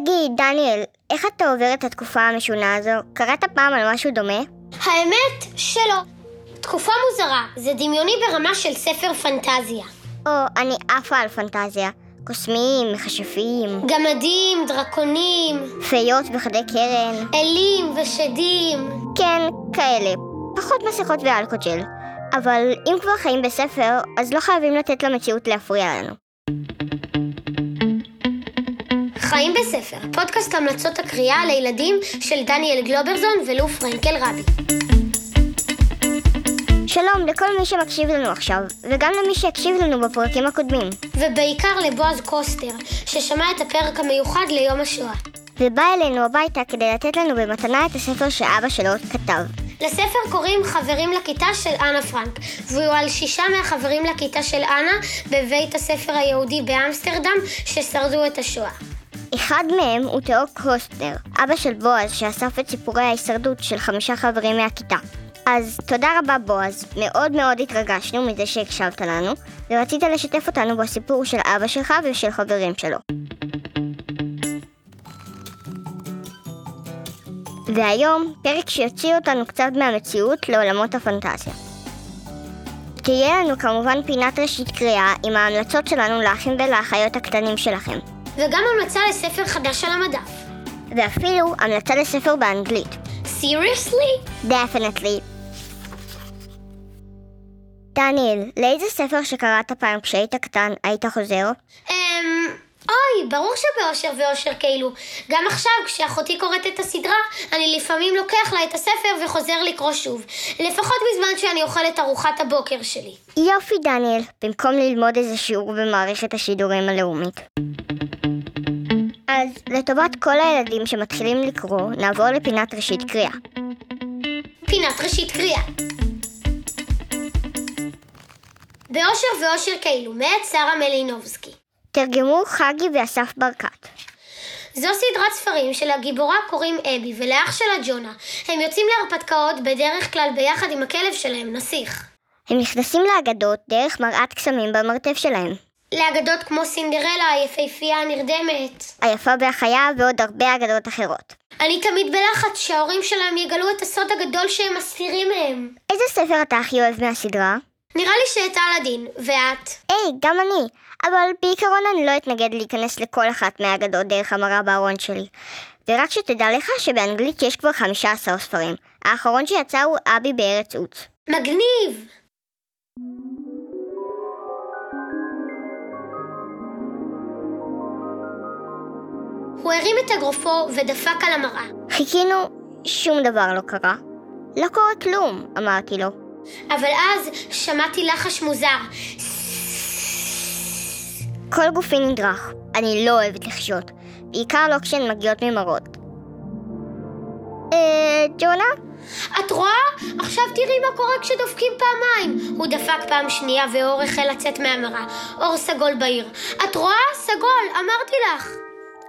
תגיד, דניאל, איך אתה עובר את התקופה המשונה הזו? קראת פעם על משהו דומה? האמת שלא. תקופה מוזרה, זה דמיוני ברמה של ספר פנטזיה. או, אני עפה על פנטזיה. קוסמים, מכשפים, גמדים, דרקונים, פיות בחדי קרן. אלים ושדים. כן, כאלה. פחות מסכות ואלכוג'ל. אבל אם כבר חיים בספר, אז לא חייבים לתת למציאות להפריע לנו. חיים בספר, פודקאסט המלצות הקריאה לילדים של דניאל גלוברזון ולו פרנקל רבי. שלום לכל מי שמקשיב לנו עכשיו, וגם למי שהקשיב לנו בפרקים הקודמים. ובעיקר לבועז קוסטר, ששמע את הפרק המיוחד ליום השואה. ובא אלינו הביתה כדי לתת לנו במתנה את הספר שאבא שלו כתב. לספר קוראים חברים לכיתה של אנה פרנק, והוא על שישה מהחברים לכיתה של אנה בבית הספר היהודי באמסטרדם ששרדו את השואה. אחד מהם הוא תאו קוסטנר, אבא של בועז שאסף את סיפורי ההישרדות של חמישה חברים מהכיתה. אז תודה רבה בועז, מאוד מאוד התרגשנו מזה שהקשבת לנו, ורצית לשתף אותנו בסיפור של אבא שלך ושל חברים שלו. והיום, פרק שיוציא אותנו קצת מהמציאות לעולמות הפנטזיה. תהיה לנו כמובן פינת ראשית קריאה עם ההמלצות שלנו לאחים ולאחיות הקטנים שלכם. וגם המלצה לספר חדש על המדף. ואפילו המלצה לספר באנגלית. סיריוסלי? Definitely. דניאל, לאיזה ספר שקראת פעם כשהיית קטן היית חוזר? אמ... אוי, ברור שבאושר ואושר כאילו. גם עכשיו, כשאחותי קוראת את הסדרה, אני לפעמים לוקח לה את הספר וחוזר לקרוא שוב. לפחות בזמן שאני אוכל את ארוחת הבוקר שלי. יופי, דניאל, במקום ללמוד איזה שיעור במערכת השידורים הלאומית. אז לטובת כל הילדים שמתחילים לקרוא, נעבור לפינת ראשית קריאה. פינת ראשית קריאה. באושר ואושר כאילו, מאת שרה מלינובסקי. תרגמו חגי ואסף ברקת. זו סדרת ספרים שלגיבורה קוראים אבי ולאח שלה ג'ונה. הם יוצאים להרפתקאות בדרך כלל ביחד עם הכלב שלהם, נסיך. הם נכנסים לאגדות דרך מראת קסמים במרתף שלהם. לאגדות כמו סינדרלה, היפהפייה הנרדמת. היפה והחיה ועוד הרבה אגדות אחרות. אני תמיד בלחץ שההורים שלהם יגלו את הסוד הגדול שהם מסתירים מהם. איזה ספר אתה הכי אוהב מהסדרה? נראה לי שאת אלאדין, ואת? היי, גם אני. אבל בעיקרון אני לא אתנגד להיכנס לכל אחת מהאגדות דרך המראה בארון שלי. ורק שתדע לך שבאנגלית יש כבר 15 ספרים. האחרון שיצא הוא אבי בארץ עוץ. מגניב! הוא הרים את אגרופו ודפק על המראה. חיכינו, שום דבר לא קרה. לא קורה כלום, אמרתי לו. אבל אז שמעתי לחש מוזר. כל גופי נדרך. אני לא אוהבת לחשות. בעיקר לא כשהן מגיעות ממראות. אה... ג'ונה? את רואה? עכשיו תראי מה קורה כשדופקים פעמיים. הוא דפק פעם שנייה ואור החל לצאת מהמראה. אור סגול בעיר. את רואה? סגול, אמרתי לך.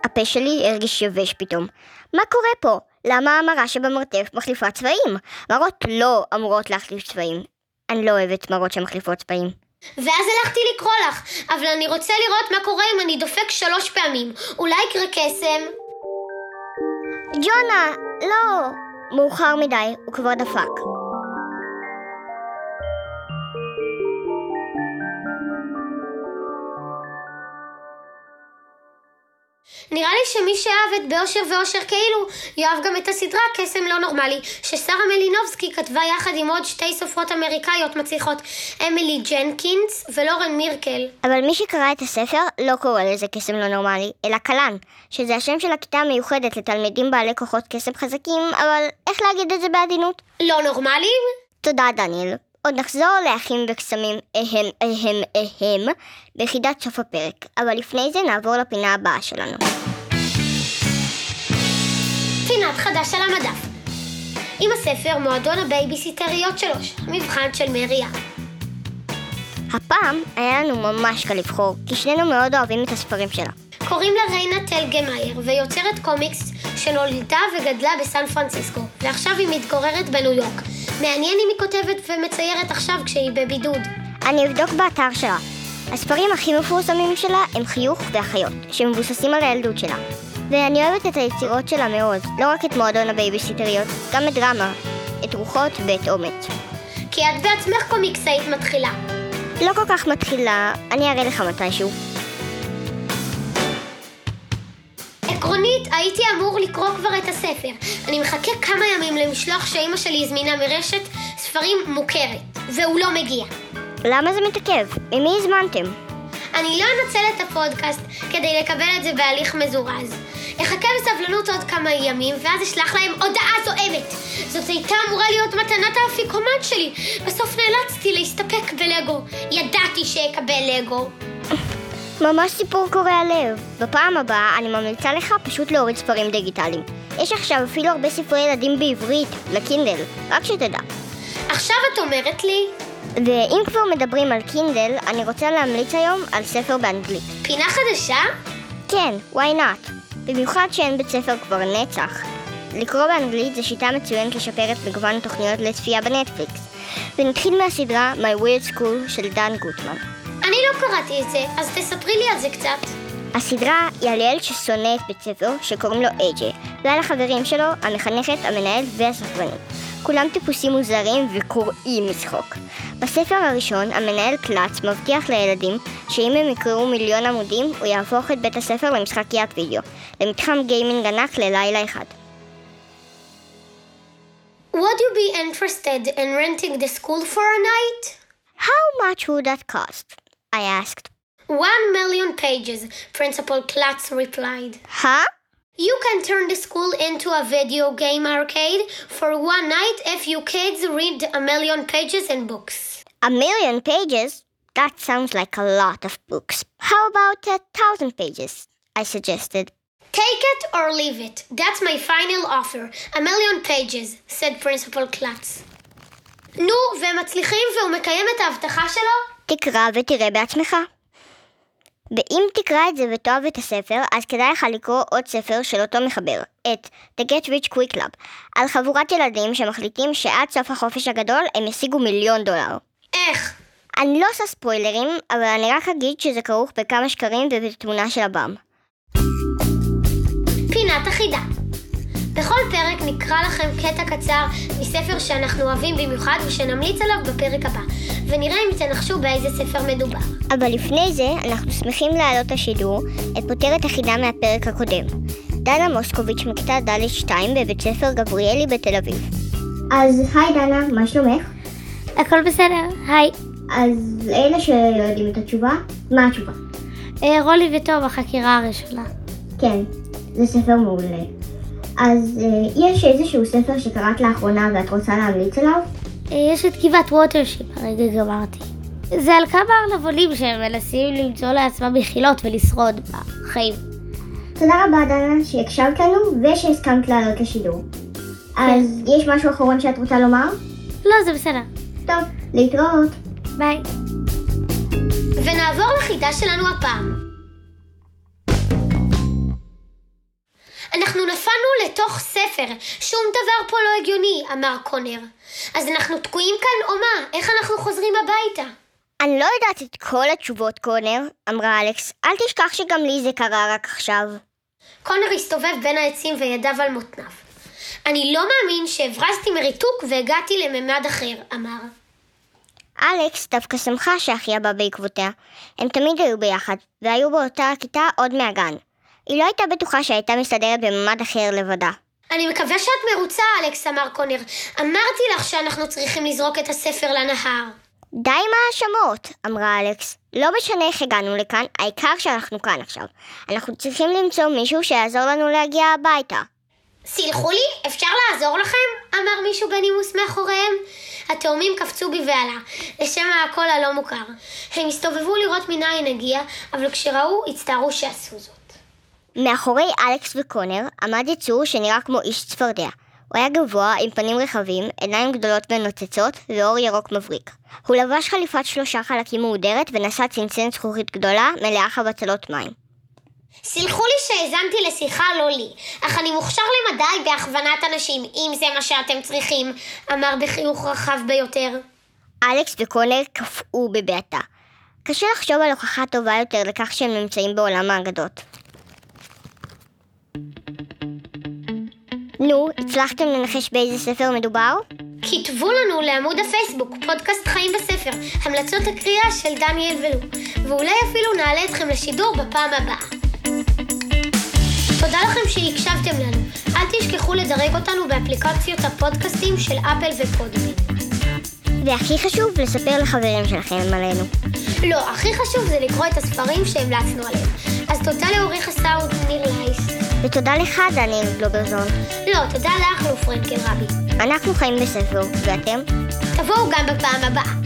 הפה שלי הרגיש יבש פתאום. מה קורה פה? למה המראה שבמרתף מחליפה צבעים? מראות לא אמורות להחליף צבעים. אני לא אוהבת מראות שמחליפות צבעים. ואז הלכתי לקרוא לך, אבל אני רוצה לראות מה קורה אם אני דופק שלוש פעמים. אולי יקרה קסם? ג'ונה, לא. מאוחר מדי, הוא כבר דפק. נראה לי שמי שאהב את באושר ואושר כאילו, יאהב גם את הסדרה קסם לא נורמלי, ששרה מלינובסקי כתבה יחד עם עוד שתי סופרות אמריקאיות מצליחות, אמילי ג'נקינס ולורן מירקל. אבל מי שקרא את הספר לא קורא לזה קסם לא נורמלי, אלא קלן, שזה השם של הכיתה המיוחדת לתלמידים בעלי כוחות קסם חזקים, אבל איך להגיד את זה בעדינות? לא נורמליים? תודה, דניאל. עוד נחזור לאחים וקסמים אהם אהם אהם ביחידת סוף הפרק, אבל לפני זה נעבור לפינה הבאה שלנו. פינת חדש על המדף. עם הספר מועדון הבייביסיטריות שלוש, מבחן של מרי אן. הפעם היה לנו ממש קל לבחור, כי שנינו מאוד אוהבים את הספרים שלה. קוראים לה ריינה טלגמייר, ויוצרת קומיקס שנולדה וגדלה בסן פרנסיסקו, ועכשיו היא מתגוררת בניו יורק. מעניין אם היא כותבת ומציירת עכשיו כשהיא בבידוד. אני אבדוק באתר שלה. הספרים הכי מפורסמים שלה הם חיוך ואחיות, שמבוססים על הילדות שלה. ואני אוהבת את היצירות שלה מאוד, לא רק את מועדון הבייביסיטריות, גם את דרמה, את רוחות ואת אומץ. כי את בעצמך קומיקסאית מתחילה. לא כל כך מתחילה, אני אראה לך מתישהו. עקרונית, הייתי אמור לקרוא כבר את הספר. אני מחכה כמה ימים למשלוח שאימא שלי הזמינה מרשת ספרים מוכרת, והוא לא מגיע. למה זה מתעכב? ממי הזמנתם? אני לא אנצל את הפודקאסט כדי לקבל את זה בהליך מזורז. אחכה בסבלנות עוד כמה ימים, ואז אשלח להם הודעה זועמת. זאת הייתה אמורה להיות מתנת האפיקומן שלי. בסוף נאלצתי להסתפק בלגו. ידעתי שאקבל לגו. ממש סיפור קורע לב. בפעם הבאה אני ממליצה לך פשוט להוריד ספרים דיגיטליים. יש עכשיו אפילו הרבה ספרי ילדים בעברית, לקינדל, רק שתדע. עכשיו את אומרת לי, ואם כבר מדברים על קינדל, אני רוצה להמליץ היום על ספר באנגלית. פינה חדשה? כן, why not? במיוחד שאין בית ספר כבר נצח. לקרוא באנגלית זו שיטה מצוינת לשפר את מגוון התוכניות לצפייה בנטפליקס. ונתחיל מהסדרה My Weird School של דן גוטמן. אני לא קראתי את זה, אז תספרי לי על זה קצת. הסדרה היא על ילד ששונא את בית ספר, שקוראים לו אייג'י, ועל החברים שלו, המחנכת, המנהל והספרנים. כולם טיפוסים מוזרים וקוראים מצחוק. בספר הראשון, המנהל קלץ מבטיח לילדים שאם הם יקראו מיליון עמודים, הוא יהפוך את בית הספר למשחקיית וידאו, למתחם גיימינג ענק ללילה אחד. Would you be interested in renting the school for a night? How much would that cost? I asked. One million pages, Principal Klatz replied. Huh? You can turn the school into a video game arcade for one night if you kids read a million pages in books. A million pages? That sounds like a lot of books. How about a thousand pages? I suggested. Take it or leave it. That's my final offer. A million pages, said Principal Klatz. נו, והם מצליחים והוא מקיים את ההבטחה שלו? תקרא ותראה בעצמך. ואם תקרא את זה ותאהב את הספר, אז כדאי לך לקרוא עוד ספר של אותו מחבר, את The Get Rich Quick Club, על חבורת ילדים שמחליטים שעד סוף החופש הגדול הם ישיגו מיליון דולר. איך? אני לא עושה ספוילרים, אבל אני רק אגיד שזה כרוך בכמה שקרים ובתמונה של הבם. פינת החידה. בכל פרק נקרא לכם קטע קצר מספר שאנחנו אוהבים במיוחד ושנמליץ עליו בפרק הבא, ונראה אם תנחשו באיזה ספר מדובר. אבל לפני זה, אנחנו שמחים להעלות לשידור את פותרת החידה מהפרק הקודם. דנה מוסקוביץ' מכיתה ד' 2 בבית ספר גבריאלי בתל אביב. אז היי דנה, מה שלומך? הכל בסדר, היי. אז לאלה שלא יודעים את התשובה, מה התשובה? אה, רולי וטוב, החקירה הראשונה. כן, זה ספר מעולה. אז אה, יש איזשהו ספר שקראת לאחרונה ואת רוצה להמליץ עליו? אה, יש את גבעת ווטרשיפ, הרגע גמרתי. זה על כמה ארנבונים שהם מנסים למצוא לעצמם מחילות ולשרוד בחיים. תודה רבה דנה שהקשבת לנו ושהסכמת לעלות לשידור. אז יש משהו אחרון שאת רוצה לומר? לא, זה בסדר. טוב, להתראות. ביי. ונעבור לחידה שלנו הפעם. אנחנו נפלנו לתוך ספר, שום דבר פה לא הגיוני, אמר קונר. אז אנחנו תקועים כאן או מה? איך אנחנו חוזרים הביתה? אני לא יודעת את כל התשובות, קונר, אמרה אלכס. אל תשכח שגם לי זה קרה רק עכשיו. קונר הסתובב בין העצים וידיו על מותניו. אני לא מאמין שהברזתי מריתוק והגעתי לממד אחר, אמר. אלכס דווקא שמחה שאחיה בא בעקבותיה. הם תמיד היו ביחד, והיו באותה הכיתה עוד מהגן. היא לא הייתה בטוחה שהייתה מסתדרת בממד אחר לבדה. אני מקווה שאת מרוצה, אלכס, אמר קונר. אמרתי לך שאנחנו צריכים לזרוק את הספר לנהר. די עם ההאשמות, אמרה אלכס. לא משנה איך הגענו לכאן, העיקר שאנחנו כאן עכשיו. אנחנו צריכים למצוא מישהו שיעזור לנו להגיע הביתה. סילחו לי, אפשר לעזור לכם? אמר מישהו בנימוס מאחוריהם. התאומים קפצו בבהלה, לשם הקול הלא מוכר. הם הסתובבו לראות מניין הגיע, אבל כשראו, הצטערו שעשו זאת. מאחורי אלכס וקונר עמד יצור שנראה כמו איש צפרדע. הוא היה גבוה, עם פנים רחבים, עיניים גדולות ונוצצות, ואור ירוק מבריק. הוא לבש חליפת שלושה חלקים מהודרת ונשא צנצנת זכוכית גדולה, מלאה חבצלות מים. סילחו לי שהאזנתי לשיחה לא לי, אך אני מוכשר למדי בהכוונת אנשים, אם זה מה שאתם צריכים, אמר בחיוך רחב ביותר. אלכס וקונר קפאו בבעתה. קשה לחשוב על הוכחה טובה יותר לכך שהם נמצאים בעולם האגדות. נו, הצלחתם לנחש באיזה ספר מדובר? כתבו לנו לעמוד הפייסבוק, פודקאסט חיים בספר, המלצות הקריאה של דניאל ולו, ואולי אפילו נעלה אתכם לשידור בפעם הבאה. תודה לכם שהקשבתם לנו. אל תשכחו לדרג אותנו באפליקציות הפודקאסטים של אפל ופודמין. והכי חשוב, לספר לחברים שלכם עלינו. לא, הכי חשוב זה לקרוא את הספרים שהמלצנו עליהם. אז תודה לעורך הסאונד ניר לייס. ותודה לך, דניאל גלוברזון. לא, תודה לך, פרנקל רבי. אנחנו חיים בספר, ואתם? תבואו גם בפעם הבאה.